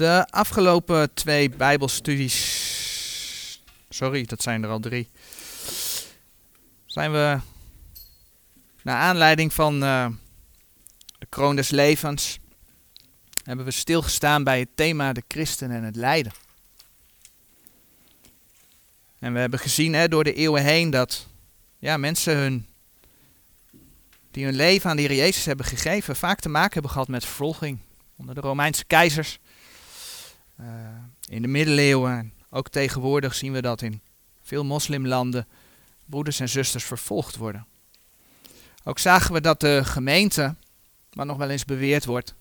De afgelopen twee Bijbelstudies, sorry, dat zijn er al drie, zijn we naar aanleiding van uh, de kroon des levens, hebben we stilgestaan bij het thema de christen en het lijden. En we hebben gezien hè, door de eeuwen heen dat ja, mensen hun, die hun leven aan de Heer Jezus hebben gegeven, vaak te maken hebben gehad met vervolging onder de Romeinse keizers. Uh, in de middeleeuwen, ook tegenwoordig zien we dat in veel moslimlanden broeders en zusters vervolgd worden. Ook zagen we dat de gemeente, wat nog wel eens beweerd wordt,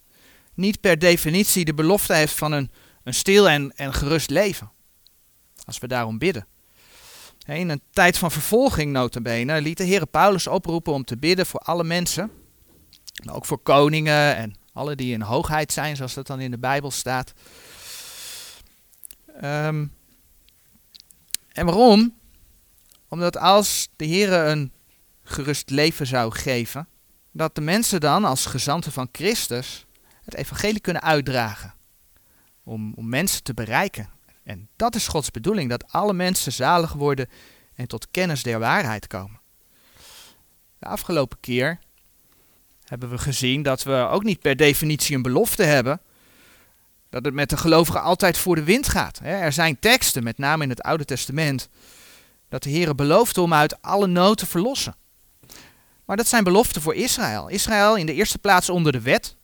niet per definitie de belofte heeft van een, een stil en, en gerust leven. Als we daarom bidden. In een tijd van vervolging notabene liet de Heer Paulus oproepen om te bidden voor alle mensen. Maar ook voor koningen en alle die in hoogheid zijn, zoals dat dan in de Bijbel staat. Um, en waarom? Omdat als de Heer een gerust leven zou geven, dat de mensen dan als gezanten van Christus het evangelie kunnen uitdragen. Om, om mensen te bereiken. En dat is Gods bedoeling, dat alle mensen zalig worden en tot kennis der waarheid komen. De afgelopen keer hebben we gezien dat we ook niet per definitie een belofte hebben dat het met de gelovigen altijd voor de wind gaat. Er zijn teksten, met name in het Oude Testament, dat de Heer belooft om uit alle nood te verlossen. Maar dat zijn beloften voor Israël. Israël in de eerste plaats onder de wet.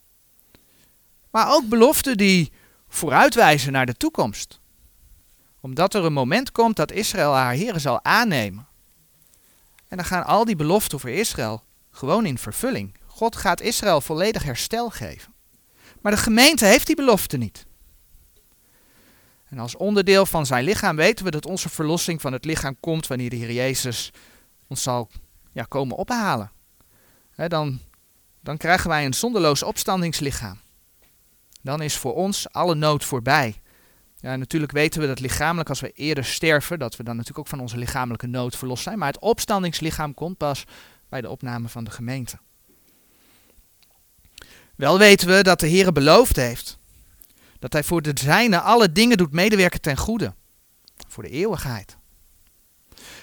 Maar ook beloften die vooruitwijzen naar de toekomst. Omdat er een moment komt dat Israël haar Heer zal aannemen. En dan gaan al die beloften voor Israël gewoon in vervulling. God gaat Israël volledig herstel geven. Maar de gemeente heeft die belofte niet. En als onderdeel van zijn lichaam weten we dat onze verlossing van het lichaam komt wanneer de Heer Jezus ons zal ja, komen ophalen. dan, dan krijgen wij een zonderloos opstandingslichaam. Dan is voor ons alle nood voorbij. Ja, natuurlijk weten we dat lichamelijk, als we eerder sterven, dat we dan natuurlijk ook van onze lichamelijke nood verlost zijn. Maar het opstandingslichaam komt pas bij de opname van de gemeente. Wel weten we dat de Heer beloofd heeft dat Hij voor de zijne alle dingen doet medewerken ten goede, voor de eeuwigheid.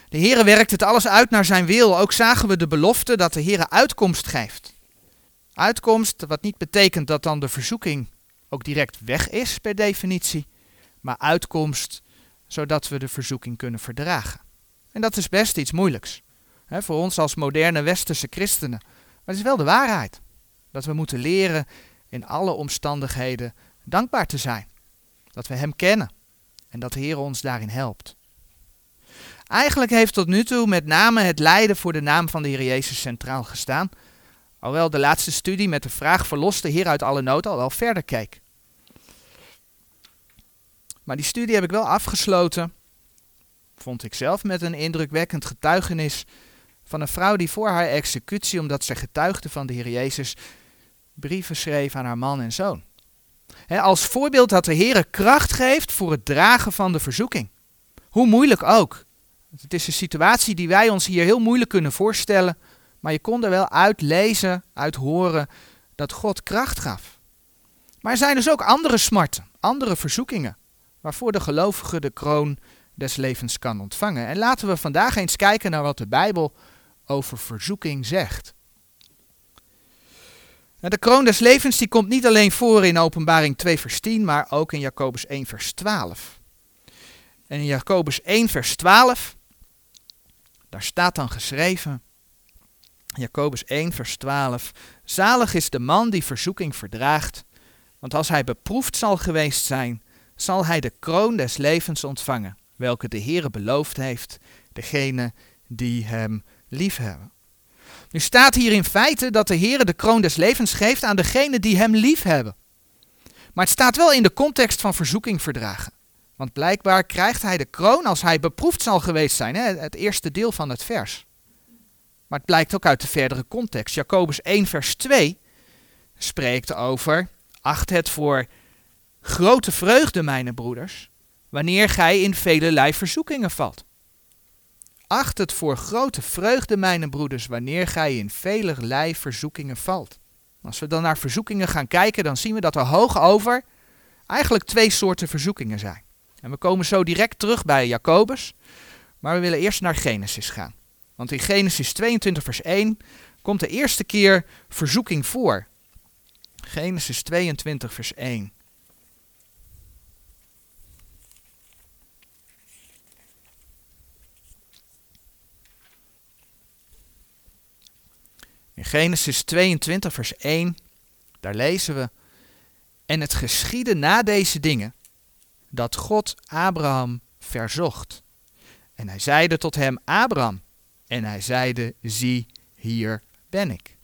De Heer werkt het alles uit naar zijn wil. Ook zagen we de belofte dat de Heer uitkomst geeft. Uitkomst, wat niet betekent dat dan de verzoeking ook direct weg is per definitie, maar uitkomst zodat we de verzoeking kunnen verdragen. En dat is best iets moeilijks. Voor ons als moderne westerse christenen. Maar het is wel de waarheid. Dat we moeten leren in alle omstandigheden dankbaar te zijn. Dat we Hem kennen en dat de Heer ons daarin helpt. Eigenlijk heeft tot nu toe met name het lijden voor de naam van de Heer Jezus centraal gestaan. Alhoewel de laatste studie met de vraag verlost de Heer uit alle nood al wel verder keek. Maar die studie heb ik wel afgesloten, vond ik zelf, met een indrukwekkend getuigenis van een vrouw die voor haar executie, omdat ze getuigde van de Heer Jezus, brieven schreef aan haar man en zoon. als voorbeeld dat de Heer kracht geeft voor het dragen van de verzoeking. Hoe moeilijk ook. Het is een situatie die wij ons hier heel moeilijk kunnen voorstellen, maar je kon er wel uit lezen, uit horen dat God kracht gaf. Maar er zijn dus ook andere smarten, andere verzoekingen, waarvoor de gelovige de kroon des levens kan ontvangen. En laten we vandaag eens kijken naar wat de Bijbel over verzoeking zegt. De kroon des levens die komt niet alleen voor in Openbaring 2 vers 10, maar ook in Jacobus 1 vers 12. En in Jacobus 1 vers 12, daar staat dan geschreven, Jacobus 1 vers 12, zalig is de man die verzoeking verdraagt, want als hij beproefd zal geweest zijn, zal hij de kroon des levens ontvangen, welke de Heere beloofd heeft, degene die hem liefhebben. Nu staat hier in feite dat de Heer de kroon des levens geeft aan degenen die hem lief hebben. Maar het staat wel in de context van verzoeking verdragen. Want blijkbaar krijgt hij de kroon als hij beproefd zal geweest zijn. Hè? Het eerste deel van het vers. Maar het blijkt ook uit de verdere context. Jacobus 1 vers 2 spreekt over, acht het voor grote vreugde, mijn broeders, wanneer gij in vele verzoekingen valt. Acht het voor grote vreugde, mijn broeders, wanneer gij in velerlei verzoekingen valt. Als we dan naar verzoekingen gaan kijken, dan zien we dat er hoog over eigenlijk twee soorten verzoekingen zijn. En we komen zo direct terug bij Jacobus, maar we willen eerst naar Genesis gaan. Want in Genesis 22, vers 1 komt de eerste keer verzoeking voor. Genesis 22, vers 1. In Genesis 22, vers 1, daar lezen we: En het geschiedde na deze dingen dat God Abraham verzocht. En hij zeide tot hem: Abraham. En hij zeide: Zie, hier ben ik.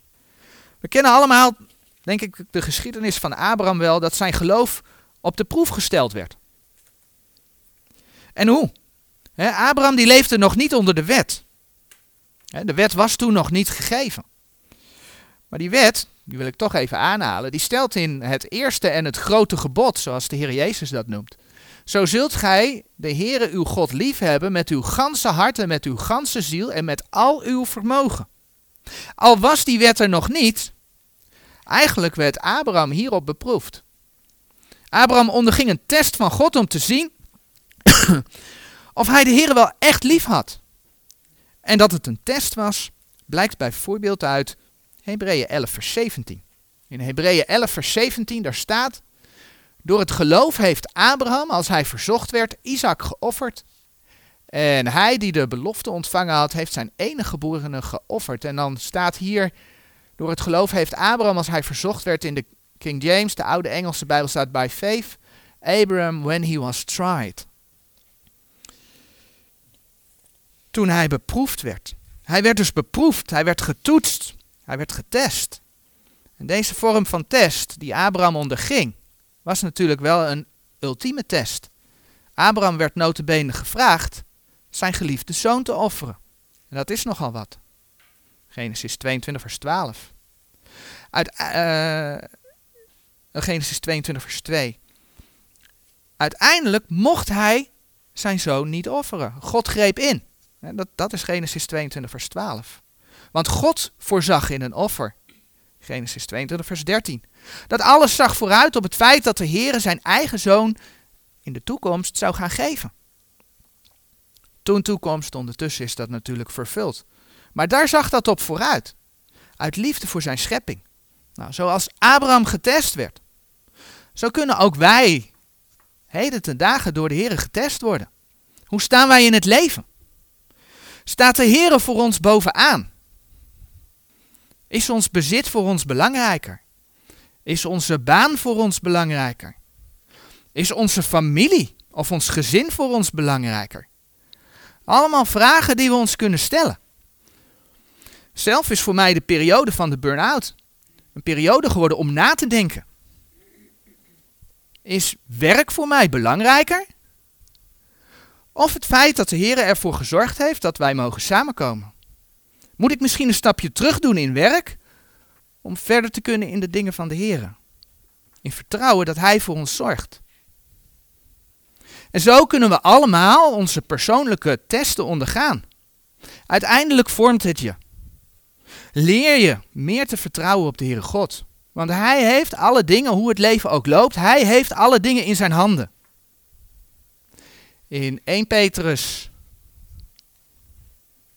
We kennen allemaal, denk ik, de geschiedenis van Abraham wel, dat zijn geloof op de proef gesteld werd. En hoe? Abraham die leefde nog niet onder de wet. de wet was toen nog niet gegeven. Maar die wet, die wil ik toch even aanhalen, die stelt in het eerste en het grote gebod, zoals de Heer Jezus dat noemt. Zo zult gij de Heere uw God liefhebben met uw ganse hart en met uw ganse ziel en met al uw vermogen. Al was die wet er nog niet, eigenlijk werd Abraham hierop beproefd. Abraham onderging een test van God om te zien of hij de Heere wel echt lief had. En dat het een test was, blijkt bijvoorbeeld uit Hebreeën 11 vers 17. In Hebreeën 11 vers 17 daar staat, door het geloof heeft Abraham, als hij verzocht werd, Isaac geofferd. En hij die de belofte ontvangen had, heeft zijn enige geborene geofferd. En dan staat hier, door het geloof heeft Abraham, als hij verzocht werd in de King James, de oude Engelse Bijbel staat by faith, Abraham when he was tried. Toen hij beproefd werd. Hij werd dus beproefd, hij werd getoetst, hij werd getest. En deze vorm van test die Abraham onderging, was natuurlijk wel een ultieme test. Abraham werd notabene gevraagd zijn geliefde zoon te offeren. En dat is nogal wat. Genesis 22 vers 12. Uit, uh, Genesis 22 vers 2. Uiteindelijk mocht hij zijn zoon niet offeren. God greep in. Dat, dat is Genesis 22 vers 12. Want God voorzag in een offer. Genesis 22 vers 13. Dat alles zag vooruit op het feit dat de Heer zijn eigen zoon in de toekomst zou gaan geven. Toen toekomst, ondertussen is dat natuurlijk vervuld. Maar daar zag dat op vooruit. Uit liefde voor zijn schepping. Nou, zoals Abraham getest werd. Zo kunnen ook wij heden ten dagen door de Heer getest worden. Hoe staan wij in het leven? Staat de Heer voor ons bovenaan? Is ons bezit voor ons belangrijker? Is onze baan voor ons belangrijker? Is onze familie of ons gezin voor ons belangrijker? Allemaal vragen die we ons kunnen stellen. Zelf is voor mij de periode van de burn-out een periode geworden om na te denken. Is werk voor mij belangrijker? Of het feit dat de Heer ervoor gezorgd heeft dat wij mogen samenkomen? Moet ik misschien een stapje terug doen in werk om verder te kunnen in de dingen van de Heer? In vertrouwen dat Hij voor ons zorgt. En zo kunnen we allemaal onze persoonlijke testen ondergaan. Uiteindelijk vormt het je. Leer je meer te vertrouwen op de Heere God. Want Hij heeft alle dingen, hoe het leven ook loopt, Hij heeft alle dingen in zijn handen. In 1 Petrus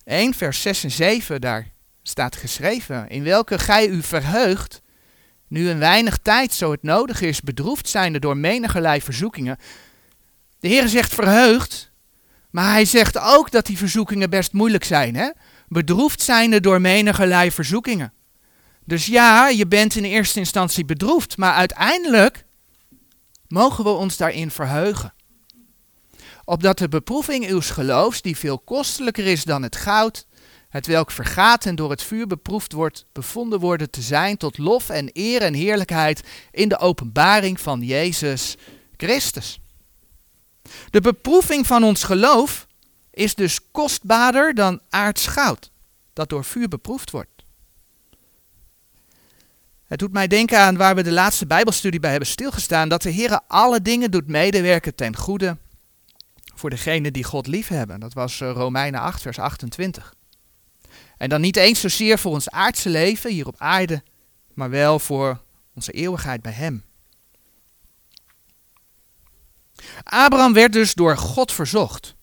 1 vers 6 en 7, daar staat geschreven, in welke gij u verheugt, nu een weinig tijd, zo het nodig is, bedroefd zijnde door menigerlei verzoekingen, de Heer zegt verheugd, maar hij zegt ook dat die verzoekingen best moeilijk zijn. Hè? Bedroefd zijnde door menigerlei verzoekingen. Dus ja, je bent in eerste instantie bedroefd, maar uiteindelijk mogen we ons daarin verheugen. Opdat de beproeving uws geloofs, die veel kostelijker is dan het goud, het welk vergaat en door het vuur beproefd wordt, bevonden worden te zijn tot lof en eer en heerlijkheid in de openbaring van Jezus Christus. De beproeving van ons geloof is dus kostbaarder dan aards goud, dat door vuur beproefd wordt. Het doet mij denken aan waar we de laatste Bijbelstudie bij hebben stilgestaan, dat de Heer alle dingen doet medewerken ten goede voor degenen die God lief hebben. Dat was eh, Romeinen 8, vers 28. En dan niet eens zozeer voor ons aardse leven hier op aarde, maar wel voor onze eeuwigheid bij Hem. Abraham werd dus door God verzocht.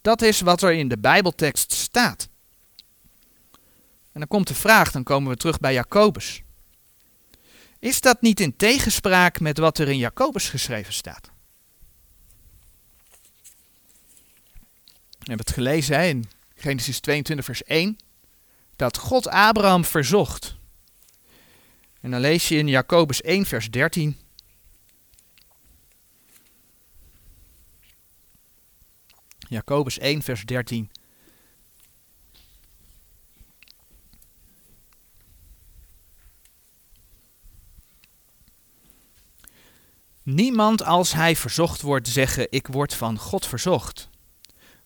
Dat is wat er in de Bijbeltekst staat. En dan komt de vraag, dan komen we terug bij Jacobus. Is dat niet in tegenspraak met wat er in Jacobus geschreven staat? Hebben het gelezen in Genesis 22, vers 1, dat God Abraham verzocht. En dan lees je in Jacobus 1, vers 13. Jacobus 1, vers 13. Niemand als hij verzocht wordt zeggen, ik word van God verzocht.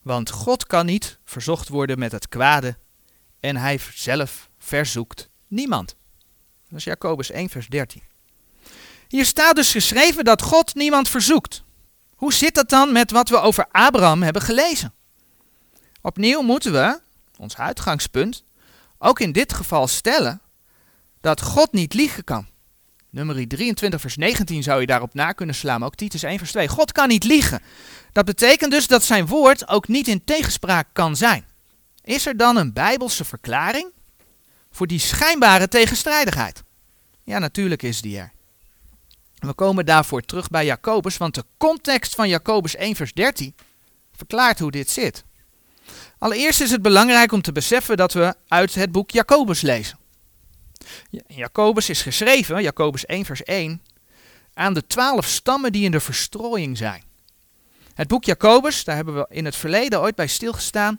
Want God kan niet verzocht worden met het kwade en hij zelf verzoekt niemand. Dat is Jacobus 1, vers 13. Hier staat dus geschreven dat God niemand verzoekt. Hoe zit dat dan met wat we over Abraham hebben gelezen? Opnieuw moeten we, ons uitgangspunt, ook in dit geval stellen dat God niet liegen kan. Nummer 23, vers 19 zou je daarop na kunnen slaan, ook Titus 1, vers 2. God kan niet liegen. Dat betekent dus dat zijn woord ook niet in tegenspraak kan zijn. Is er dan een bijbelse verklaring voor die schijnbare tegenstrijdigheid? Ja, natuurlijk is die er. We komen daarvoor terug bij Jacobus, want de context van Jacobus 1, vers 13 verklaart hoe dit zit. Allereerst is het belangrijk om te beseffen dat we uit het boek Jacobus lezen. Jacobus is geschreven, Jacobus 1, vers 1, aan de twaalf stammen die in de verstrooiing zijn. Het boek Jacobus, daar hebben we in het verleden ooit bij stilgestaan,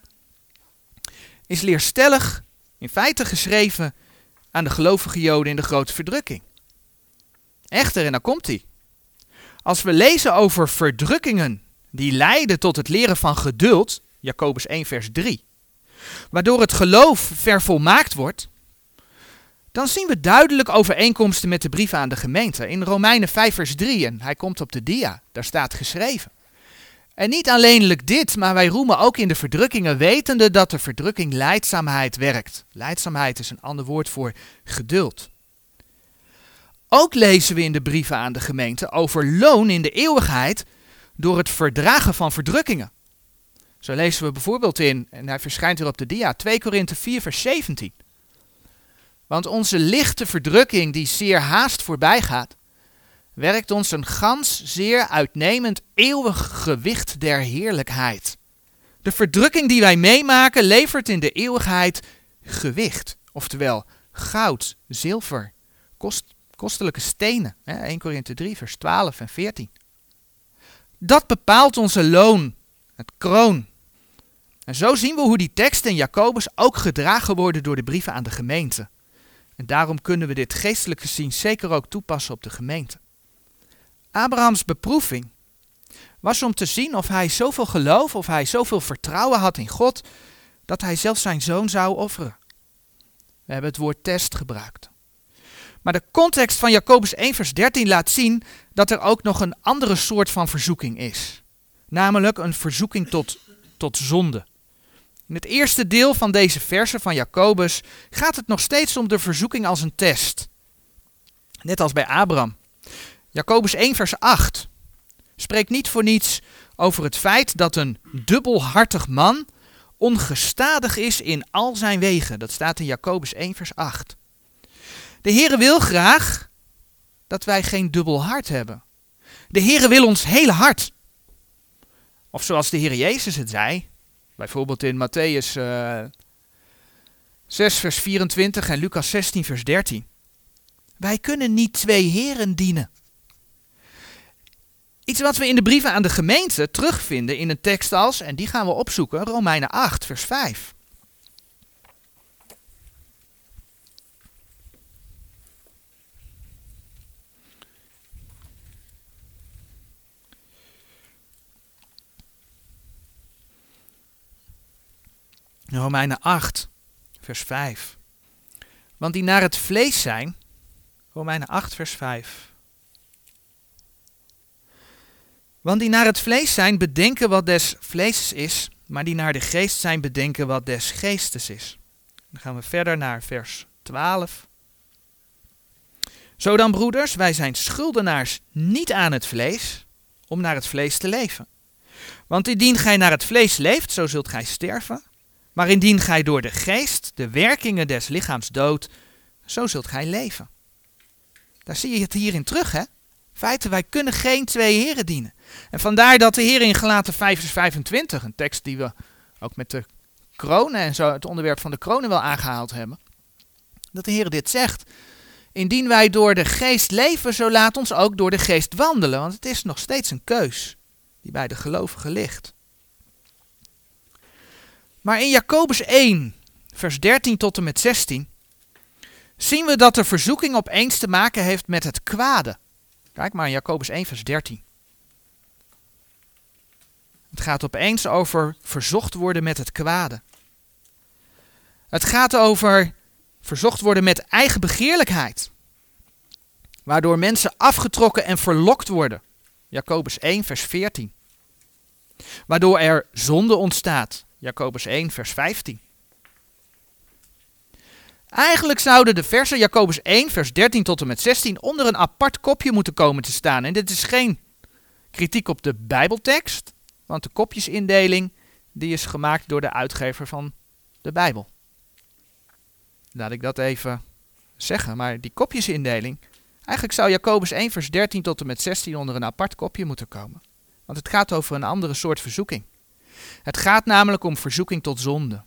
is leerstellig, in feite geschreven aan de gelovige Joden in de grote verdrukking. Echter, en dan komt hij. Als we lezen over verdrukkingen die leiden tot het leren van geduld, Jacobus 1, vers 3, waardoor het geloof vervolmaakt wordt, dan zien we duidelijk overeenkomsten met de brieven aan de gemeente. In Romeinen 5, vers 3, en hij komt op de dia, daar staat geschreven. En niet alleenlijk dit, maar wij roemen ook in de verdrukkingen, wetende dat de verdrukking leidzaamheid werkt. Leidzaamheid is een ander woord voor geduld. Ook lezen we in de brieven aan de gemeente over loon in de eeuwigheid door het verdragen van verdrukkingen. Zo lezen we bijvoorbeeld in, en hij verschijnt hier op de dia, 2 Korinthe 4, vers 17. Want onze lichte verdrukking, die zeer haast voorbij gaat, werkt ons een gans zeer uitnemend eeuwig gewicht der heerlijkheid. De verdrukking die wij meemaken levert in de eeuwigheid gewicht, oftewel goud, zilver, kost, kostelijke stenen. 1 Korinthe 3, vers 12 en 14. Dat bepaalt onze loon, het kroon. En zo zien we hoe die teksten in Jacobus ook gedragen worden door de brieven aan de gemeente. En daarom kunnen we dit geestelijk gezien zeker ook toepassen op de gemeente. Abrahams beproeving was om te zien of hij zoveel geloof, of hij zoveel vertrouwen had in God, dat hij zelfs zijn zoon zou offeren. We hebben het woord test gebruikt. Maar de context van Jacobus 1 vers 13 laat zien dat er ook nog een andere soort van verzoeking is. Namelijk een verzoeking tot, tot zonde. In het eerste deel van deze verse van Jacobus gaat het nog steeds om de verzoeking als een test. Net als bij Abraham. Jacobus 1 vers 8 spreekt niet voor niets over het feit dat een dubbelhartig man ongestadig is in al zijn wegen. Dat staat in Jacobus 1 vers 8. De Heere wil graag dat wij geen dubbel hart hebben. De Heere wil ons hele hart. Of zoals de Heer Jezus het zei, bijvoorbeeld in Matthäus uh, eh, 6 vers 24 en Lucas 16 vers 13. Wij kunnen niet twee heren dienen. Iets wat we in de brieven aan de gemeente terugvinden in een tekst als, en die gaan we opzoeken, Romeinen 8 vers 5. Romeinen 8, vers 5. Want die naar het vlees zijn, Romeinen 8, vers 5. Want die naar het vlees zijn, bedenken wat des vlees is, maar die naar de geest zijn, bedenken wat des geestes is. Dan gaan we verder naar vers 12. Zo dan, broeders, wij zijn schuldenaars niet aan het vlees, om naar het vlees te leven. Want indien gij naar het vlees leeft, zo zult gij sterven. Maar indien gij door de geest de werkingen des lichaams doodt, zo zult gij leven. Daar zie je het hierin terug, hè? Feiten, wij kunnen geen twee heren dienen. En vandaar dat de Heer in Gelaten 5 vers 25, een tekst die we ook met de kronen en zo, het onderwerp van de kronen wel aangehaald hebben, dat de Heer dit zegt. Indien wij door de geest leven, zo laat ons ook door de geest wandelen, want het is nog steeds een keus die bij de gelovigen ligt. Maar in Jacobus 1, vers 13 tot en met 16, zien we dat de verzoeking opeens te maken heeft met het kwade. Kijk maar in Jacobus 1, vers 13. Het gaat opeens over verzocht worden met het kwade. Het gaat over verzocht worden met eigen begeerlijkheid. Waardoor mensen afgetrokken en verlokt worden. Jacobus 1, vers 14. Waardoor er zonde ontstaat. Jacobus 1, vers 15. Eigenlijk zouden de versen Jacobus 1, vers 13 tot en met 16 onder een apart kopje moeten komen te staan. En dit is geen kritiek op de Bijbeltekst, want de kopjesindeling die is gemaakt door de uitgever van de Bijbel. Laat ik dat even zeggen, maar die kopjesindeling, eigenlijk zou Jacobus 1, vers 13 tot en met 16 onder een apart kopje moeten komen. Want het gaat over een andere soort verzoeking. Het gaat namelijk om verzoeking tot zonde.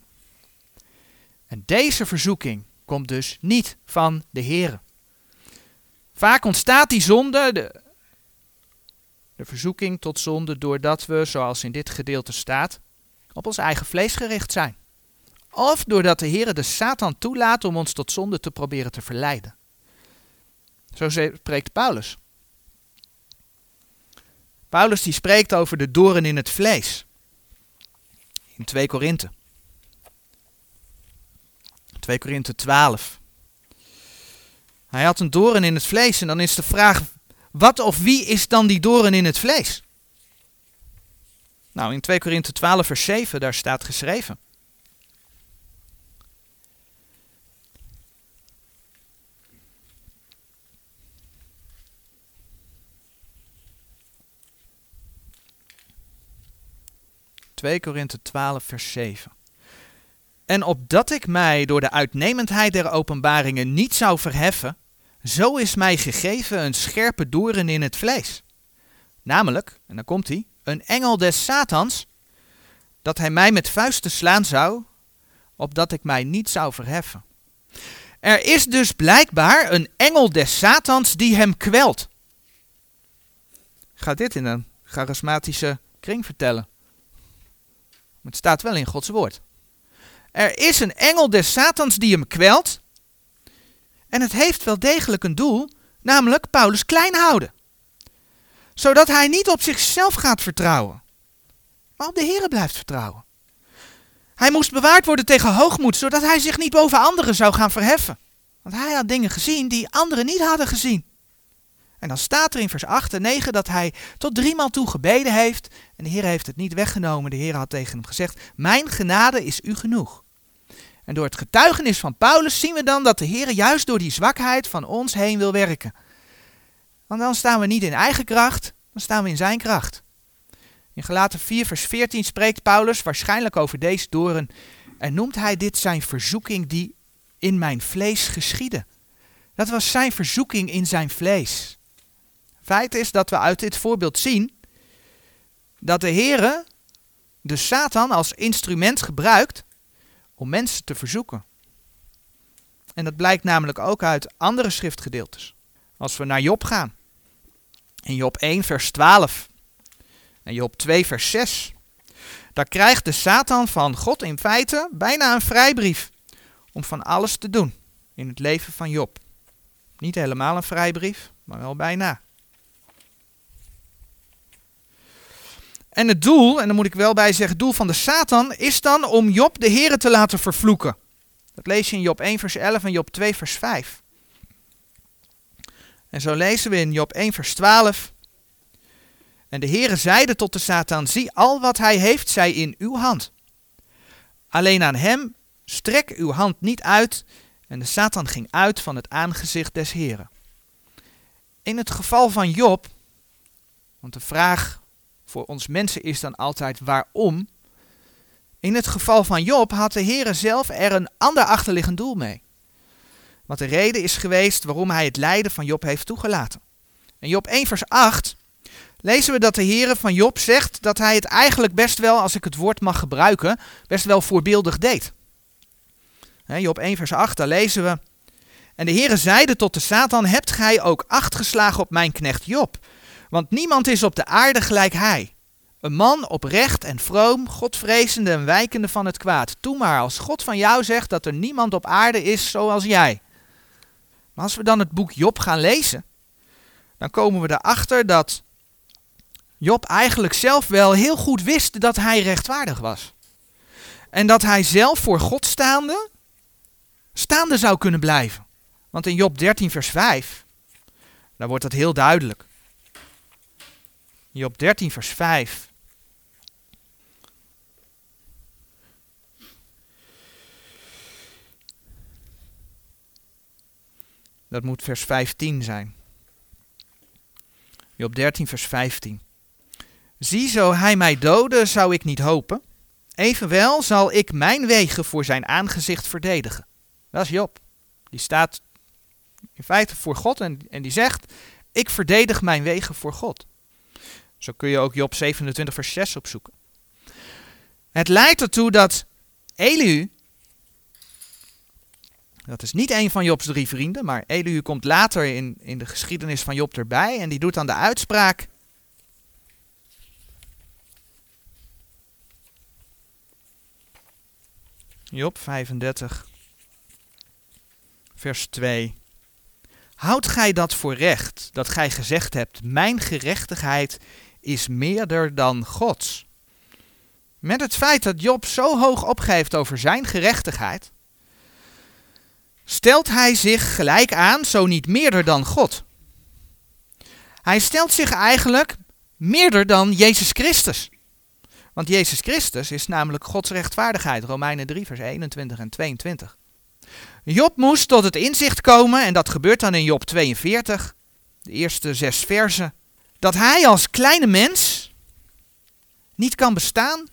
En deze verzoeking komt dus niet van de Heer. Vaak ontstaat die zonde, de, de verzoeking tot zonde, doordat we, zoals in dit gedeelte staat, op ons eigen vlees gericht zijn. Of doordat de Heer de Satan toelaat om ons tot zonde te proberen te verleiden. Zo spreekt Paulus. Paulus die spreekt over de doren in het vlees. In 2 Korinthe. 2 Korinthe 12. Hij had een doren in het vlees en dan is de vraag, wat of wie is dan die doren in het vlees? Nou, in 2 Korinthe 12 vers 7, daar staat geschreven. ...2 Korinthe 12 vers 7. En opdat ik mij door de uitnemendheid der openbaringen niet zou verheffen, zo is mij gegeven een scherpe doorn in het vlees. Namelijk, en dan komt hij, een engel des Satans, dat hij mij met vuisten slaan zou, opdat ik mij niet zou verheffen. Er is dus blijkbaar een engel des Satans die hem kwelt. Ga dit in een charismatische kring vertellen. het staat wel in Gods woord. Er is een engel des Satans die hem kwelt. En het heeft wel degelijk een doel, namelijk Paulus klein houden. Zodat hij niet op zichzelf gaat vertrouwen, maar op de Here blijft vertrouwen. Hij moest bewaard worden tegen hoogmoed, zodat hij zich niet boven anderen zou gaan verheffen. Want hij had dingen gezien die anderen niet hadden gezien. En dan staat er in vers 8 en 9 dat hij tot driemaal toe gebeden heeft. En de Heer heeft het niet weggenomen. De Heer had tegen hem gezegd: Mijn genade is u genoeg. En door het getuigenis van Paulus zien we dan dat de Heer juist door die zwakheid van ons heen wil werken. Want dan staan we niet in eigen kracht, dan staan we in zijn kracht. In Galaten 4 vers 14 spreekt Paulus waarschijnlijk over deze doren en noemt hij dit zijn verzoeking die in mijn vlees geschiedde. Dat was zijn verzoeking in zijn vlees. Feit is dat we uit dit voorbeeld zien dat de Heere de Satan als instrument gebruikt om mensen te verzoeken. En dat blijkt namelijk ook uit andere schriftgedeeltes. Als we naar Job gaan. In Job 1 vers 12 en Job 2 vers 6. Daar krijgt de Satan van God in feite bijna een vrijbrief om van alles te doen in het leven van Job. Niet helemaal een vrijbrief, maar wel bijna. En het doel, en dan moet ik wel bij zeggen, het doel van de Satan is dan om Job de Here te laten vervloeken. Dat lees je in Job 1 vers 11 en Job 2 vers 5. En zo lezen we in Job 1 vers 12. En de Heere zeide tot de Satan, zie al wat hij heeft, zij in uw hand. Alleen aan hem strek uw hand niet uit. En de Satan ging uit van het aangezicht des Heren. In het geval van Job Want de vraag voor ons mensen is dan altijd waarom. In het geval van Job had de Heer zelf er een ander achterliggend doel mee. Wat de reden is geweest waarom hij het lijden van Job heeft toegelaten. In Job 1 vers 8 lezen we dat de Heer van Job zegt dat hij het eigenlijk best wel, als ik het woord mag gebruiken, best wel voorbeeldig deed. Job 1 vers 8, daar lezen we. En de Heere zeide tot de Satan, hebt gij ook acht geslagen op mijn knecht Job? Want niemand is op de aarde gelijk hij. Een man oprecht en vroom, godvrezende en wijkende van het kwaad. Toe maar, als God van jou zegt dat er niemand op aarde is zoals jij. Maar als we dan het boek Job gaan lezen, dan komen we erachter dat Job eigenlijk zelf wel heel goed wist dat hij rechtvaardig was. En dat hij zelf voor God staande, staande zou kunnen blijven. Want in Job 13, vers 5, daar wordt dat heel duidelijk. Job 13, vers 5. Dat moet vers 15 zijn. Job 13, vers 15. Zie, zo hij mij dode, zou ik niet hopen. Evenwel zal ik mijn wegen voor zijn aangezicht verdedigen. Dat is Job. Die staat in feite voor God en, en die zegt: Ik verdedig mijn wegen voor God. Zo kun je ook Job 27, vers 6 opzoeken. Het leidt ertoe dat Elihu, dat is niet een van Jobs drie vrienden, maar Elihu komt later in, in de geschiedenis van Job erbij en die doet dan de uitspraak. Job 35, vers 2. Houdt gij dat voor recht, dat gij gezegd hebt, mijn gerechtigheid is meerder dan Gods? Met het feit dat Job zo hoog opgeeft over zijn gerechtigheid, stelt hij zich gelijk aan, zo niet meerder dan God. Hij stelt zich eigenlijk meerder dan Jezus Christus. Want Jezus Christus is namelijk Gods rechtvaardigheid, Romeinen 3, vers 21 en 22. Job moest tot het inzicht komen, en dat gebeurt dan in Job 42, de eerste zes versen, dat hij als kleine mens niet kan bestaan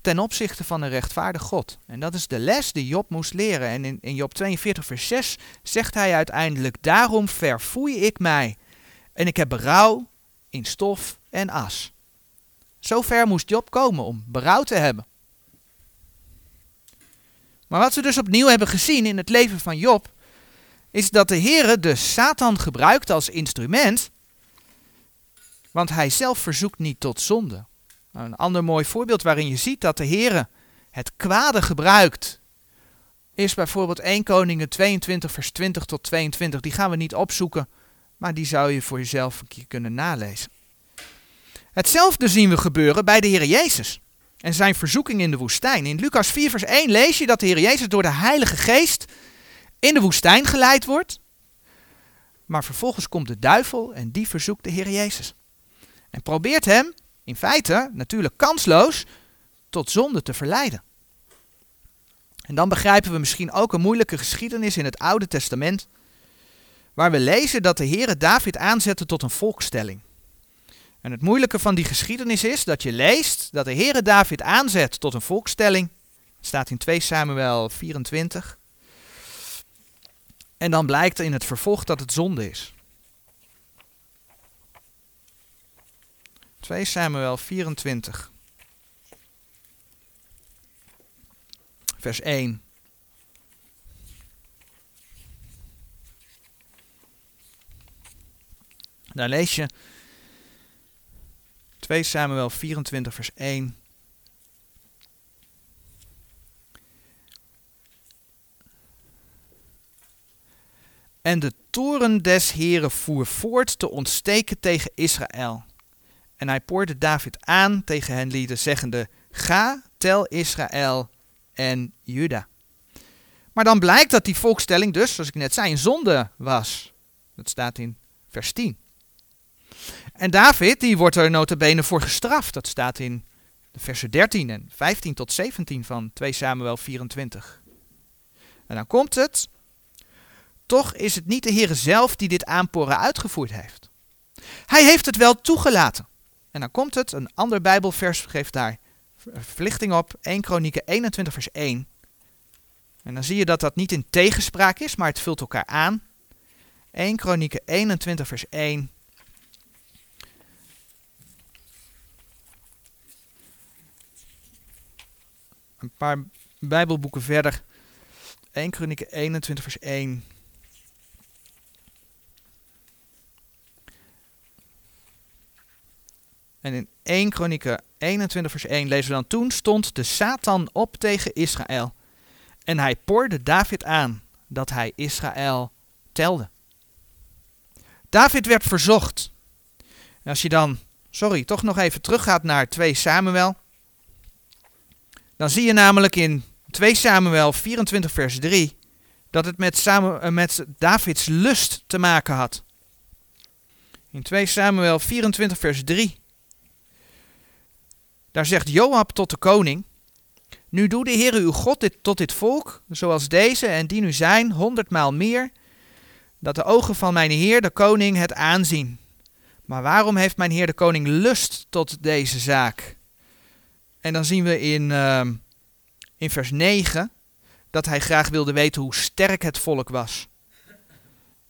ten opzichte van een rechtvaardig God. En dat is de les die Job moest leren. En in, in Job 42, vers 6 zegt hij uiteindelijk, daarom verfoei ik mij en ik heb berouw in stof en as. Zo ver moest Job komen om berouw te hebben. Maar wat we dus opnieuw hebben gezien in het leven van Job, is dat de Heere de Satan gebruikt als instrument, want hij zelf verzoekt niet tot zonde. Nou, een ander mooi voorbeeld waarin je ziet dat de Heere het kwade gebruikt, is bijvoorbeeld 1 Koningen 22 vers 20 tot 22. Die gaan we niet opzoeken, maar die zou je voor jezelf een keer kunnen nalezen. Hetzelfde zien we gebeuren bij de Heer Jezus en zijn verzoeking in de woestijn. In Lucas 4, vers 1 lees je dat de Heer Jezus door de Heilige Geest in de woestijn geleid wordt. Maar vervolgens komt de duivel en die verzoekt de Heer Jezus. En probeert hem, in feite natuurlijk kansloos, tot zonde te verleiden. En dan begrijpen we misschien ook een moeilijke geschiedenis in het Oude Testament, waar we lezen dat de Heer David aanzette tot een volkstelling. En het moeilijke van die geschiedenis is dat je leest dat de Heere David aanzet tot een volkstelling. Dat staat in 2 Samuel 24. En dan blijkt in het vervolg dat het zonde is. 2 Samuel 24. Vers 1. Daar lees je 2 Samuel 24, vers 1. En de toren des Heren voer voort te ontsteken tegen Israël. En hij poorde David aan tegen hen lieden, zeggende, Ga, tel Israël en Juda. Maar dan blijkt dat die volkstelling dus, zoals ik net zei, een zonde was. Dat staat in vers 10. En David, die wordt er notabene voor gestraft. Dat staat in de versen 13 en 15 tot 17 van 2 Samuel 24. En dan komt het. Toch is het niet de Heer zelf die dit aanporen uitgevoerd heeft. Hij heeft het wel toegelaten. En dan komt het, een ander Bijbelvers geeft daar verlichting op, 1 Kronieken 21 vers 1. En dan zie je dat dat niet in tegenspraak is, maar het vult elkaar aan. 1 Kronieken 21 vers 1. Een paar Bijbelboeken verder. 1 Kronieken 21 vers 1. En in 1 Kronieken 21 vers 1 lezen we dan, toen stond de Satan op tegen Israël. En hij porde David aan dat hij Israël telde. David werd verzocht. En als je dan, sorry, toch nog even teruggaat naar 2 Samuel. Dan zie je namelijk in 2 Samuel 24 vers 3 dat het met, eh, met Davids lust te maken had. In 2 Samuel 24 vers 3 daar zegt Joab tot de koning: Nu doe de Heer uw God dit tot dit volk, zoals deze en die nu zijn, honderdmaal meer, dat de ogen van mijn Heer de koning het aanzien. Maar waarom heeft mijn Heer de koning lust tot deze zaak? En dan zien we in, uh, in vers 9 dat hij graag wilde weten hoe sterk het volk was.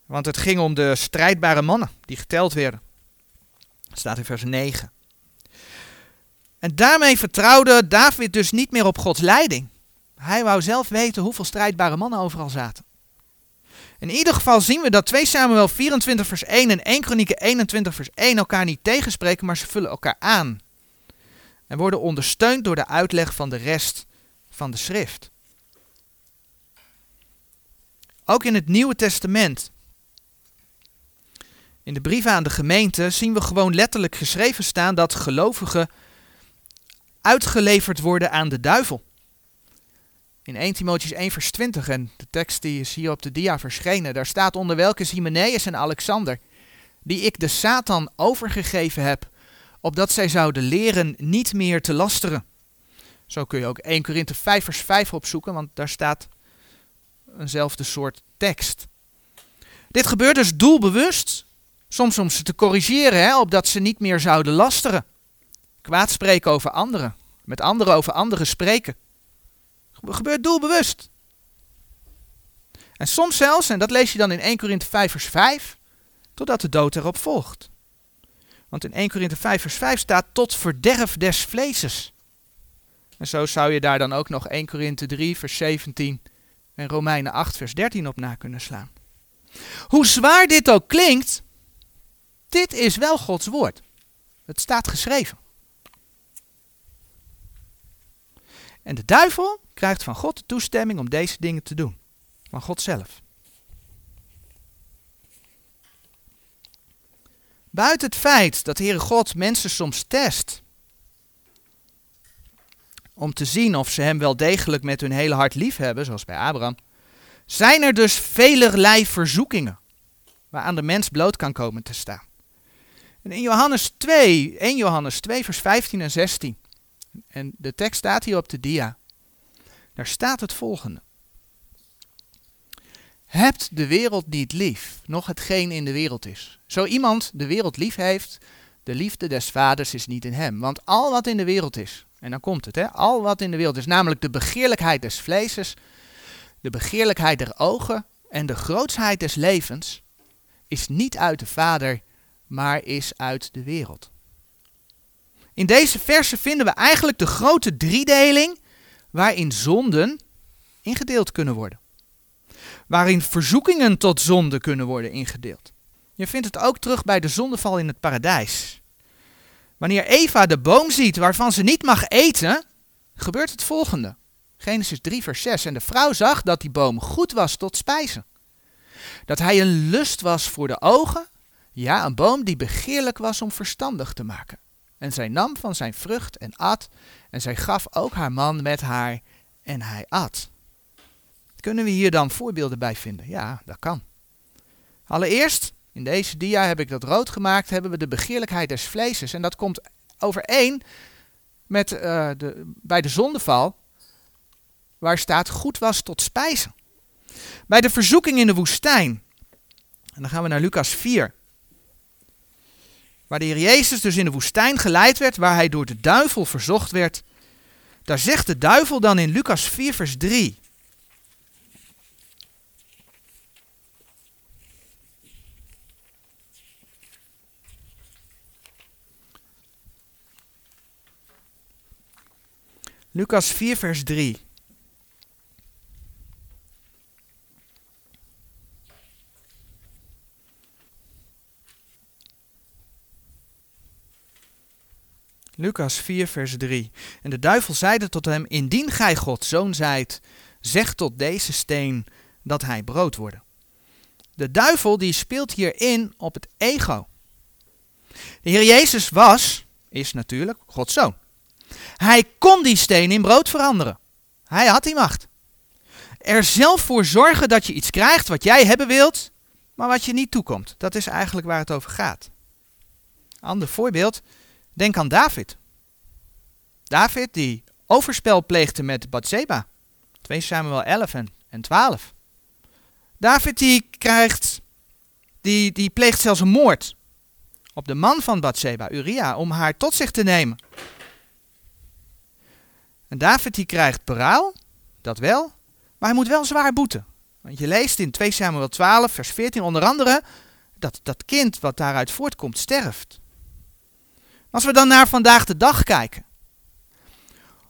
Want het ging om de strijdbare mannen die geteld werden. Dat staat in vers 9. En daarmee vertrouwde David dus niet meer op Gods leiding. Hij wou zelf weten hoeveel strijdbare mannen overal zaten. In ieder geval zien we dat 2 Samuel 24 vers 1 en 1 Kronieken 21 vers 1 elkaar niet tegenspreken, maar ze vullen elkaar aan. En worden ondersteund door de uitleg van de rest van de schrift. Ook in het Nieuwe Testament, in de brieven aan de gemeente, zien we gewoon letterlijk geschreven staan dat gelovigen uitgeleverd worden aan de duivel. In 1 Timotheus 1 vers 20, en de tekst die is hier op de dia verschenen, daar staat onder welke Hymenaeus en Alexander, die ik de Satan overgegeven heb, opdat zij zouden leren niet meer te lasteren. Zo kun je ook 1 Korinthe 5 vers 5 opzoeken, want daar staat eenzelfde soort tekst. Dit gebeurt dus doelbewust, soms om ze te corrigeren, hè, opdat ze niet meer zouden lasteren. Kwaad spreken over anderen. Met anderen over anderen spreken. Gebeurt doelbewust. En soms zelfs, en dat lees je dan in 1 Korinthe 5 vers 5, totdat de dood erop volgt. Want in 1 Korinthe 5 vers 5 staat tot verderf des vleeses. En zo zou je daar dan ook nog 1 Korinthe 3 vers 17 en Romeinen 8 vers 13 op na kunnen slaan. Hoe zwaar dit ook klinkt, dit is wel Gods woord. Het staat geschreven. En de duivel krijgt van God de toestemming om deze dingen te doen. Van God zelf. Buiten het feit dat de Heere God mensen soms test. Om te zien of ze hem wel degelijk met hun hele hart lief hebben, zoals bij Abraham. Zijn er dus velerlei verzoekingen. Waaraan de mens bloot kan komen te staan. En in Johannes 2, 1 Johannes 2 vers 15 en 16. En de tekst staat hier op de dia. Daar staat het volgende. Hebt de wereld niet lief, nog hetgeen in de wereld is. Zo iemand de wereld lief heeft, de liefde des vaders is niet in hem. Want al wat in de wereld is, en dan komt het, hè, al wat in de wereld is, namelijk de begeerlijkheid des vleeses, de begeerlijkheid der ogen en de grootsheid des levens, is niet uit de vader, maar is uit de wereld. In deze versen vinden we eigenlijk de grote driedeling waarin zonden ingedeeld kunnen worden. Waarin verzoekingen tot zonde kunnen worden ingedeeld. Je vindt het ook terug bij de zondeval in het paradijs. Wanneer Eva de boom ziet waarvan ze niet mag eten, gebeurt het volgende. Genesis 3, vers 6. En de vrouw zag dat die boom goed was tot spijzen. Dat hij een lust was voor de ogen. Ja, een boom die begeerlijk was om verstandig te maken. En zij nam van zijn vrucht en at, en zij gaf ook haar man met haar, en hij at. Kunnen we hier dan voorbeelden bij vinden? Ja, dat kan. Allereerst, in deze dia heb ik dat rood gemaakt, hebben we de begeerlijkheid des vleeses. En dat komt overeen met, uh, de, bij de zondeval, waar staat goed was tot spijzen. Bij de verzoeking in de woestijn, en dan gaan we naar Lucas 4. Waar de Heer Jezus dus in de woestijn geleid werd, waar hij door de duivel verzocht werd, daar zegt de duivel dan in Lucas 4, vers 3. Lucas 4, vers 3. Lucas 4, vers 3. En de duivel zeide tot hem: Indien gij God zoon zijt, zeg tot deze steen dat hij brood worden. De duivel die speelt hier in op het ego. De Heer Jezus was, is natuurlijk Gods zoon. Hij kon die steen in brood veranderen. Hij had die macht. Er zelf voor zorgen dat je iets krijgt wat jij hebben wilt, maar wat je niet toekomt. Dat is eigenlijk waar het over gaat. Ander voorbeeld, denk aan David. David die overspel pleegde met Bathseba. 2 Samuel 11 en, en 12. David die krijgt, die, die pleegt zelfs een moord op de man van Bathseba, Uria, om haar tot zich te nemen. En David die krijgt paraal, dat wel, maar hij moet wel zwaar boeten. Want je leest in 2 Samuel 12, vers 14 onder andere, dat dat kind wat daaruit voortkomt sterft. Als we dan naar vandaag de dag kijken.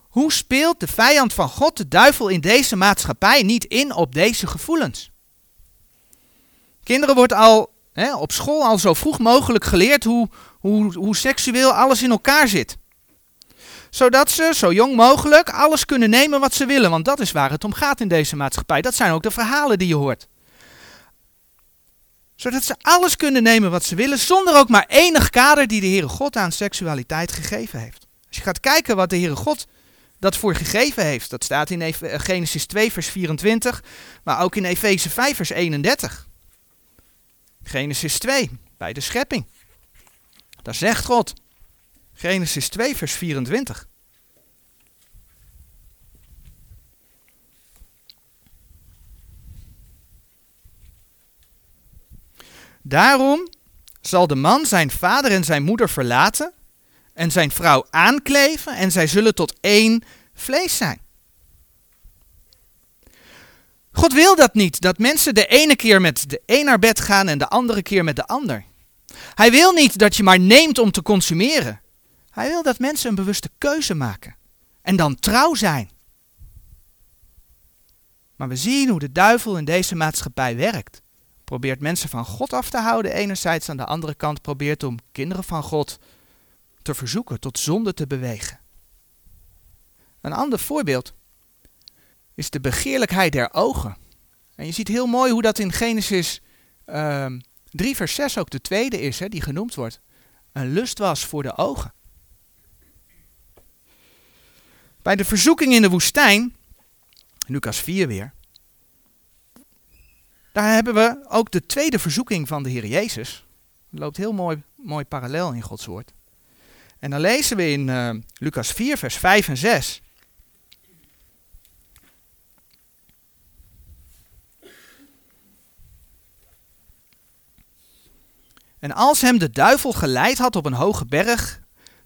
Hoe speelt de vijand van God, de duivel, in deze maatschappij niet in op deze gevoelens? Kinderen wordt al hè, op school al zo vroeg mogelijk geleerd hoe, hoe, hoe seksueel alles in elkaar zit zodat ze zo jong mogelijk alles kunnen nemen wat ze willen. Want dat is waar het om gaat in deze maatschappij. Dat zijn ook de verhalen die je hoort. Zodat ze alles kunnen nemen wat ze willen, zonder ook maar enig kader die de Heere God aan seksualiteit gegeven heeft. Als je gaat kijken wat de Heere God dat voor gegeven heeft, dat staat in eh, Genesis 2, vers 24, maar ook in Efeze 5, vers 31. Genesis 2, bij de schepping. Daar zegt God, Genesis 2, vers 24. Daarom zal de man zijn vader en zijn moeder verlaten en zijn vrouw aankleven en zij zullen tot één vlees zijn. God wil dat niet, dat mensen de ene keer met de een naar bed gaan en de andere keer met de ander. Hij wil niet dat je maar neemt om te consumeren. Hij wil dat mensen een bewuste keuze maken en dan trouw zijn. Maar we zien hoe de duivel in deze maatschappij werkt. Probeert mensen van God af te houden enerzijds, aan de andere kant probeert om kinderen van God te verzoeken, tot zonde te bewegen. Een ander voorbeeld is de begeerlijkheid der ogen. En je ziet heel mooi hoe dat in Genesis uh, ehm, 3 vers 6 ook de tweede is, hè, die genoemd wordt. Een lust was voor de ogen. Bij de verzoeking in de woestijn, Lucas 4 weer, daar hebben we ook de tweede verzoeking van de Heer Jezus. Dat loopt heel mooi, mooi parallel in Gods woord. En dan lezen we in uh, Lucas 4, vers 5 en 6. En als hem de duivel geleid had op een hoge berg,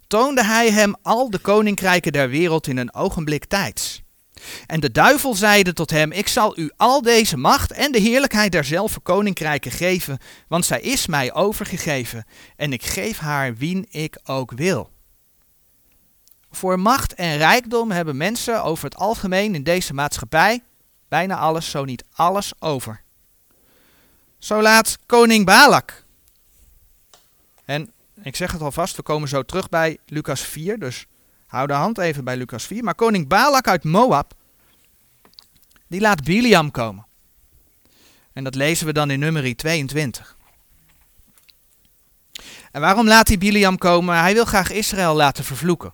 toonde hij hem al de koninkrijken der wereld in een ogenblik tijds. En de duivel zeide tot hem: Ik zal u al deze macht en de heerlijkheid derzelfde koninkrijken geven, want zij is mij overgegeven, en ik geef haar wien ik ook wil. Voor macht en rijkdom hebben mensen over het algemeen in deze maatschappij bijna alles, zo niet alles, over. Zo laat koning Balak. En ik zeg het alvast, we komen zo terug bij Lucas 4, dus hou de hand even bij Lucas 4. Maar koning Balak uit Moab, die laat Biliam komen. En dat lezen we dan in nummer 22. En waarom laat hij Biliam komen? Hij wil graag Israël laten vervloeken.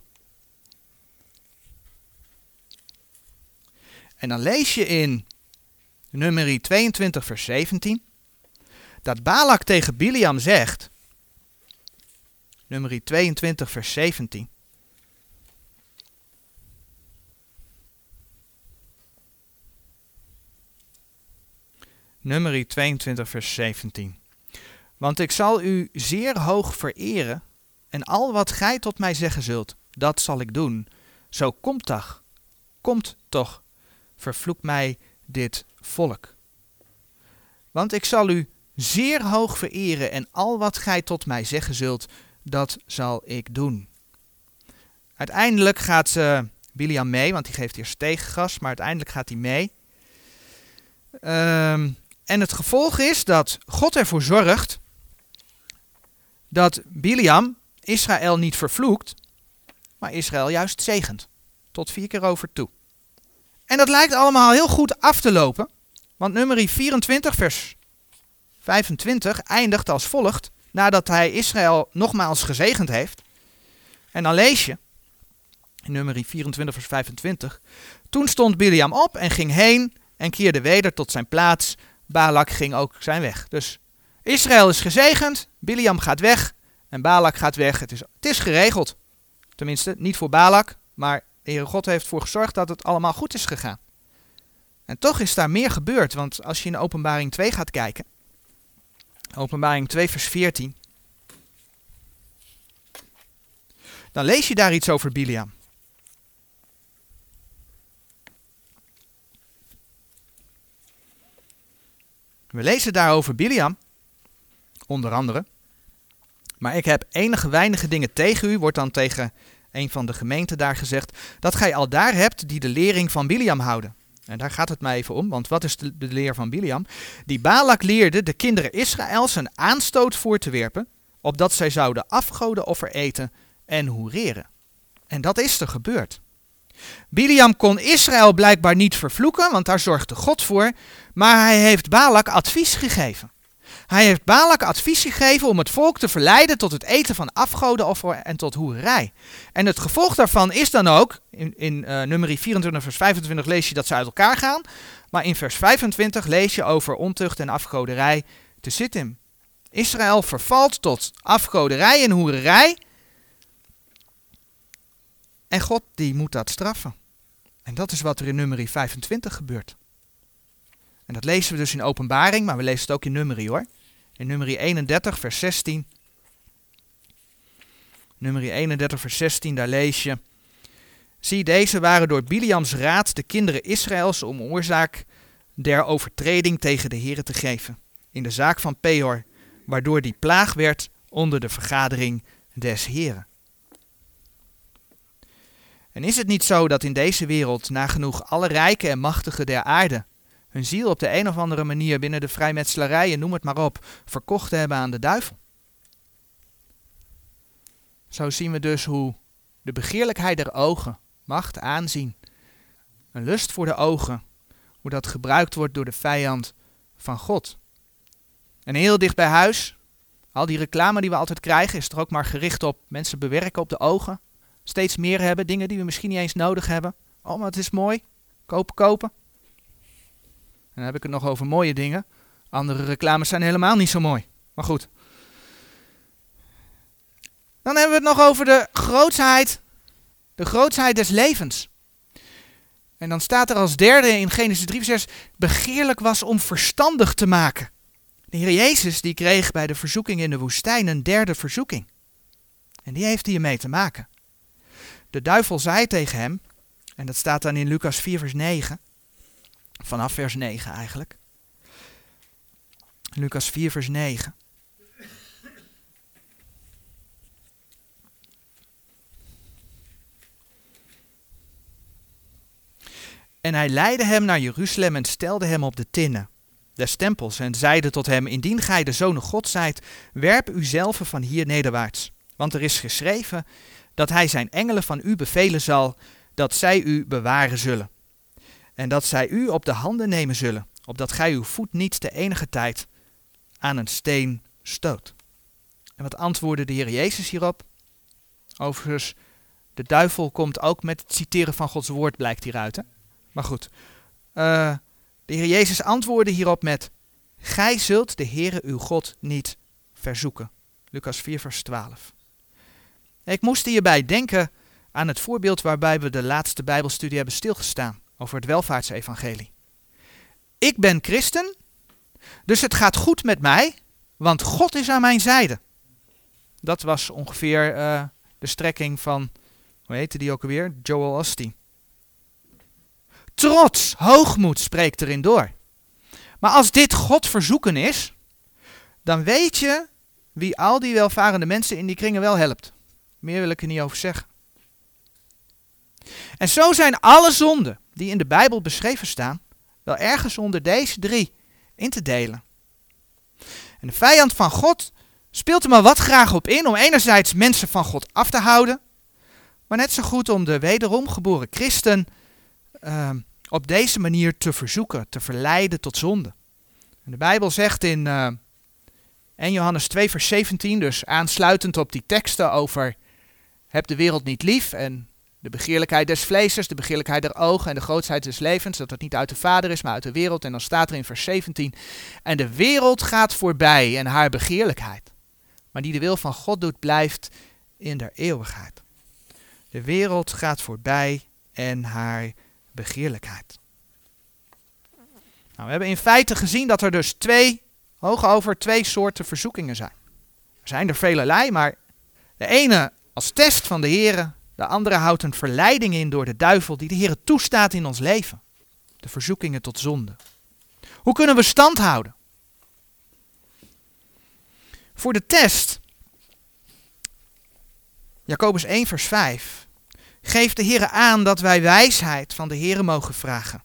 En dan lees je in nummer 22 vers 17 dat Balak tegen Biliam zegt nummer 22, vers 17. Nummer 22, vers 17. Want ik zal u zeer hoog vereren en al wat gij tot mij zeggen zult, dat zal ik doen. Zo komt toch, komt toch, vervloek mij dit volk. Want ik zal u zeer hoog vereren en al wat gij tot mij zeggen zult, dat zal ik doen. Uiteindelijk gaat uh, Biliam mee, want die geeft eerst tegengas, maar uiteindelijk gaat hij mee. Um, en het gevolg is dat God ervoor zorgt dat Biliam Israël niet vervloekt, maar Israël juist zegent. Tot vier keer over toe. En dat lijkt allemaal heel goed af te lopen, want nummer 24, vers 25 eindigt als volgt, nadat hij Israël nogmaals gezegend heeft. En dan lees je, in nummer 24, vers 25, toen stond Biliam op en ging heen en keerde weder tot zijn plaats. Balak ging ook zijn weg. Dus Israël is gezegend, Biliam gaat weg en Balak gaat weg. Het is, het is geregeld. Tenminste, niet voor Balak, maar de Heere God heeft ervoor gezorgd dat het allemaal goed is gegaan. En toch is daar meer gebeurd, want als je in openbaring 2 gaat kijken, openbaring 2 vers 14, dan lees je daar iets over Biliam. We lezen daarover Biliam, onder andere. Maar ik heb enige weinige dingen tegen u, wordt dan tegen een van de gemeenten daar gezegd, dat gij al daar hebt die de lering van Biliam houden. En daar gaat het mij even om, want wat is de, leer van Biliam? Die Balak leerde de kinderen Israëls een aanstoot voor te werpen, opdat zij zouden afgodenoffer eten en hoereren. En dat is er gebeurd. Biliam kon Israël blijkbaar niet vervloeken, want daar zorgde God voor, maar hij heeft Balak advies gegeven. Hij heeft Balak advies gegeven om het volk te verleiden tot het eten van afgodenoffer en tot hoerij. En het gevolg daarvan is dan ook, in, in uh, nummer 24 vers 25 lees je dat ze uit elkaar gaan, maar in vers 25 lees je over ontucht en afgoderij te zitten. Israël vervalt tot afgoderij en hoerij en God die moet dat straffen. En dat is wat er in nummer 25 gebeurt. En dat lezen we dus in openbaring, maar we lezen het ook in nummer hoor. In nummer 31 vers 16. Nummer 31 vers 16, daar lees je. Zie, deze waren door Biliams raad de kinderen Israëls om oorzaak der overtreding tegen de Here te geven. In de zaak van Peor, waardoor die plaag werd onder de vergadering des Heren. En is het niet zo dat in deze wereld nagenoeg alle rijken en machtigen der aarde hun ziel op de een of andere manier binnen de vrijmetselarij, noem het maar op, verkocht hebben aan de duivel? Zo zien we dus hoe de begeerlijkheid der ogen, macht, aanzien, een lust voor de ogen, hoe dat gebruikt wordt door de vijand van God. En heel dicht bij huis, al die reclame die we altijd krijgen, is er ook maar gericht op mensen bewerken op de ogen, steeds meer hebben, dingen die we misschien niet eens nodig hebben. Oh, maar het is mooi. Kopen, kopen. En dan heb ik het nog over mooie dingen. Andere reclames zijn helemaal niet zo mooi. Maar goed. Dan hebben we het nog over de grootsheid. De grootsheid des levens. En dan staat er als derde in Genesis 3 vers 6, begeerlijk was om verstandig te maken. De Heer Jezus die kreeg bij de verzoeking in de woestijn een derde verzoeking. En die heeft hiermee te maken. De duivel zei tegen hem, en dat staat dan in Lucas 4, vers 9, vanaf vers 9 eigenlijk. Lucas 4, vers 9. En hij leidde hem naar Jeruzalem en stelde hem op de tinnen des tempels en zeide tot hem, indien gij de zoon God zijt, werp uzelf van hier nederwaarts. Want er is geschreven, dat hij zijn engelen van u bevelen zal, dat zij u bewaren zullen. En dat zij u op de handen nemen zullen, opdat gij uw voet niet de enige tijd aan een steen stoot. En wat antwoordde de Heer Jezus hierop? Overigens, de duivel komt ook met het citeren van Gods woord, blijkt hieruit. Hè? Maar goed, uh, de Heer Jezus antwoordde hierop met, Gij zult de Heere uw God niet verzoeken. Lucas 4 vers 12. Ik moest hierbij denken aan het voorbeeld waarbij we de laatste Bijbelstudie hebben stilgestaan over het welvaartsevangelie. Ik ben christen, dus het gaat goed met mij, want God is aan mijn zijde. Dat was ongeveer uh, de strekking van, hoe heette die ook alweer? Joel Osteen. Trots, hoogmoed spreekt erin door. Maar als dit God verzoeken is, dan weet je wie al die welvarende mensen in die kringen wel helpt. Meer wil ik er niet over zeggen. En zo zijn alle zonden die in de Bijbel beschreven staan, wel ergens onder deze drie in te delen. En de vijand van God speelt er maar wat graag op in om enerzijds mensen van God af te houden, maar net zo goed om de wederom geboren christen uh, op deze manier te verzoeken, te verleiden tot zonde. En de Bijbel zegt in uh, eh, 1 Johannes 2 vers 17, dus aansluitend op die teksten over heb de wereld niet lief en de begeerlijkheid des vleesers, de begeerlijkheid der ogen en de grootsheid des levens, dat het niet uit de Vader is, maar uit de wereld. En dan staat er in vers 17, en de wereld gaat voorbij en haar begeerlijkheid. Maar die de wil van God doet, blijft in der eeuwigheid. De wereld gaat voorbij en haar begeerlijkheid. Nou, we hebben in feite gezien dat er dus twee, hoogover twee soorten verzoekingen zijn. Er zijn er velelei, maar de ene als test van de Here de andere houdt een verleiding in door de duivel die de Heer toestaat in ons leven. De verzoekingen tot zonde. Hoe kunnen we stand houden? Voor de test, Jacobus 1 vers 5, geeft de Heer aan dat wij wijsheid van de Heer mogen vragen.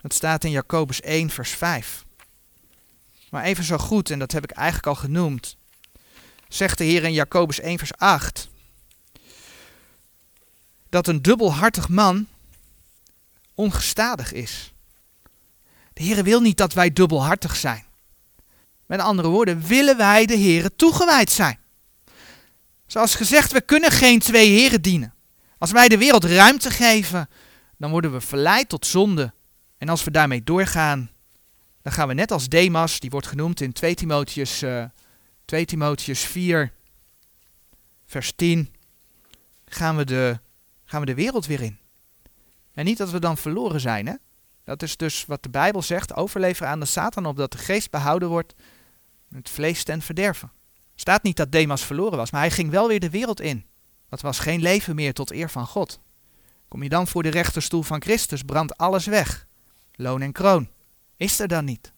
Dat staat in Jacobus 1 vers 5. Maar even zo goed, en dat heb ik eigenlijk al genoemd, zegt de Heer in Jacobus 1 vers 8, dat een dubbelhartig man ongestadig is. De Heer wil niet dat wij dubbelhartig zijn. Met andere woorden, willen wij de Heer toegewijd zijn. Zoals gezegd, we kunnen geen twee heren dienen. Als wij de wereld ruimte geven, dan worden we verleid tot zonde. En als we daarmee doorgaan, dan gaan we net als Demas, die wordt genoemd in 2 Timotheus uh, 2 Timotheus 4, vers 10, gaan we, de, gaan we de wereld weer in. En niet dat we dan verloren zijn, hè? Dat is dus wat de Bijbel zegt, overleveren aan de Satan, opdat de geest behouden wordt, het vlees ten verderven. Staat niet dat Demas verloren was, maar hij ging wel weer de wereld in. Dat was geen leven meer tot eer van God. Kom je dan voor de rechterstoel van Christus, brandt alles weg. Loon en kroon. Is er dan niet?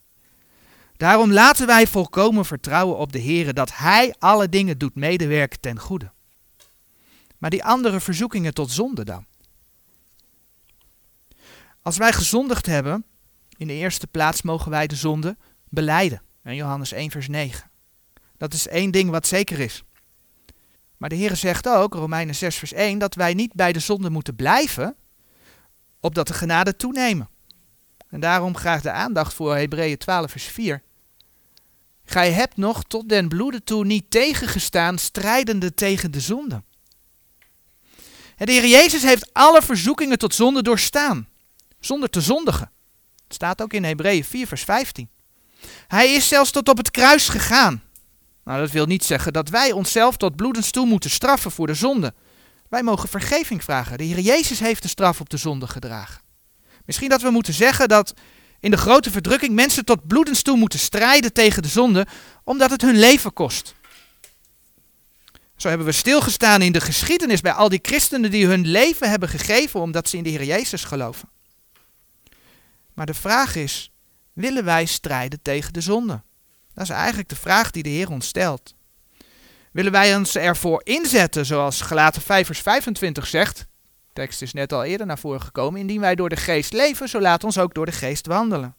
Daarom laten wij volkomen vertrouwen op de Heer dat Hij alle dingen doet medewerken ten goede. Maar die andere verzoekingen tot zonde dan? Als wij gezondigd hebben, in de eerste plaats mogen wij de zonde beleiden. En Johannes 1 vers 9. Dat is één ding wat zeker is. Maar de Heer zegt ook, Romeinen 6 vers 1, dat wij niet bij de zonde moeten blijven, opdat de genade toenemen. En daarom graag de aandacht voor Hebreeën 12 vers 4. Gij hebt nog tot den bloede toe niet tegengestaan, strijdende tegen de zonde. En de Heer Jezus heeft alle verzoekingen tot zonde doorstaan, zonder te zondigen. Het staat ook in Hebreeën 4, vers 15. Hij is zelfs tot op het kruis gegaan. Nou, dat wil niet zeggen dat wij onszelf tot bloedens toe moeten straffen voor de zonde. Wij mogen vergeving vragen. De Heer Jezus heeft de straf op de zonde gedragen. Misschien dat we moeten zeggen dat in de grote verdrukking mensen tot bloedens toe moeten strijden tegen de zonde, omdat het hun leven kost. Zo hebben we stilgestaan in de geschiedenis bij al die christenen die hun leven hebben gegeven omdat ze in de Heer Jezus geloven. Maar de vraag is, willen wij strijden tegen de zonde? Dat is eigenlijk de vraag die de Heer ons stelt. Willen wij ons ervoor inzetten, zoals Galaten 5 vers 25 zegt, tekst is net al eerder naar voren gekomen. Indien wij door de geest leven, zo laat ons ook door de geest wandelen.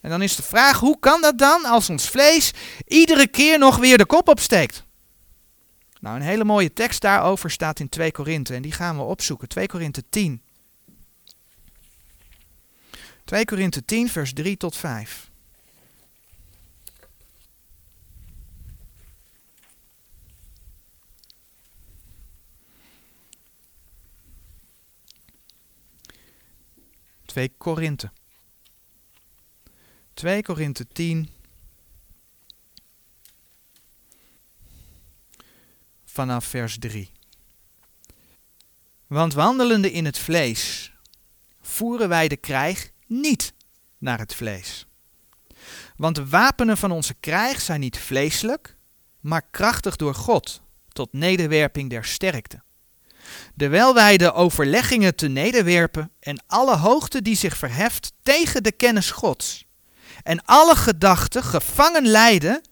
En dan is de vraag, hoe kan dat dan als ons vlees iedere keer nog weer de kop opsteekt? Nou, een hele mooie tekst daarover staat in 2 Korinthe en die gaan we opzoeken. 2 Korinthe 10. 2 Korinthe 10 vers 3 tot 5. 2 Korinthe. 2 Korinthe 10. Vanaf vers 3. Want wandelende in het vlees voeren wij de krijg niet naar het vlees. Want de wapenen van onze krijg zijn niet vleeselijk, maar krachtig door God, tot nederwerping der sterkte. Terwijl wij de overleggingen te nederwerpen en alle hoogte die zich verheft tegen de kennis Gods, en alle gedachten gevangen leiden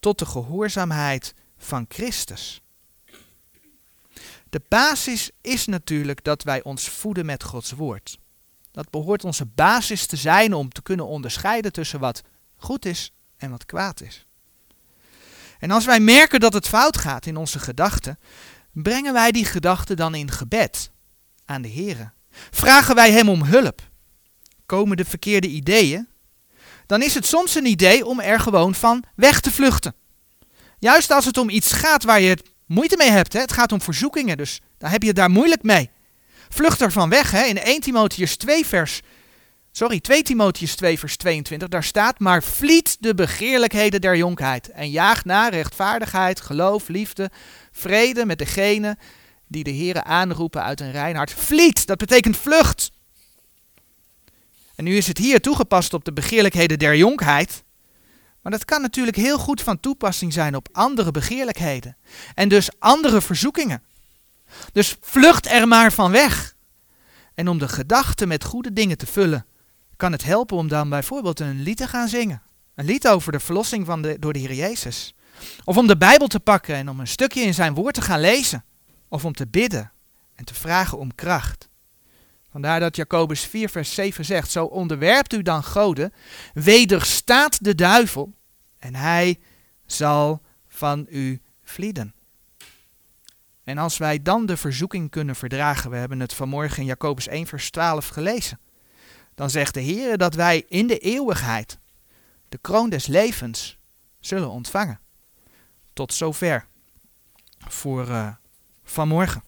tot de gehoorzaamheid van Christus. De basis is natuurlijk dat wij ons voeden met Gods woord. Dat behoort onze basis te zijn om te kunnen onderscheiden tussen wat goed is en wat kwaad is. En als wij merken dat het fout gaat in onze gedachten, brengen wij die gedachten dan in gebed aan de Heer. Vragen wij Hem om hulp. Komen de verkeerde ideeën? Dan is het soms een idee om er gewoon van weg te vluchten. Juist als het om iets gaat waar je moeite mee hebt. Hè? Het gaat om verzoekingen, dus dan heb je het daar moeilijk mee. Vlucht ervan weg. Hè? In 1 Timotheus 2 vers sorry, 2 Timotheus 2 vers 22, daar staat, maar vliet de begeerlijkheden der jonkheid en jaag naar rechtvaardigheid, geloof, liefde, vrede met degene die de Here aanroepen uit een rein hart. Vliet, dat betekent vlucht. En nu is het hier toegepast op de begeerlijkheden der jonkheid. Maar dat kan natuurlijk heel goed van toepassing zijn op andere begeerlijkheden. En dus andere verzoekingen. Dus vlucht er maar van weg. En om de gedachten met goede dingen te vullen, kan het helpen om dan bijvoorbeeld een lied te gaan zingen. Een lied over de verlossing van de, door de Heer Jezus. Of om de Bijbel te pakken en om een stukje in zijn woord te gaan lezen. Of om te bidden en te vragen om kracht. Vandaar dat Jacobus 4 vers 7 zegt, zo onderwerpt u dan goden, wederstaat de duivel en hij zal van u vlieden. En als wij dan de verzoeking kunnen verdragen, we hebben het vanmorgen in Jacobus 1 vers 12 gelezen, dan zegt de Heer dat wij in de eeuwigheid de kroon des levens zullen ontvangen. Tot zover voor uh, vanmorgen.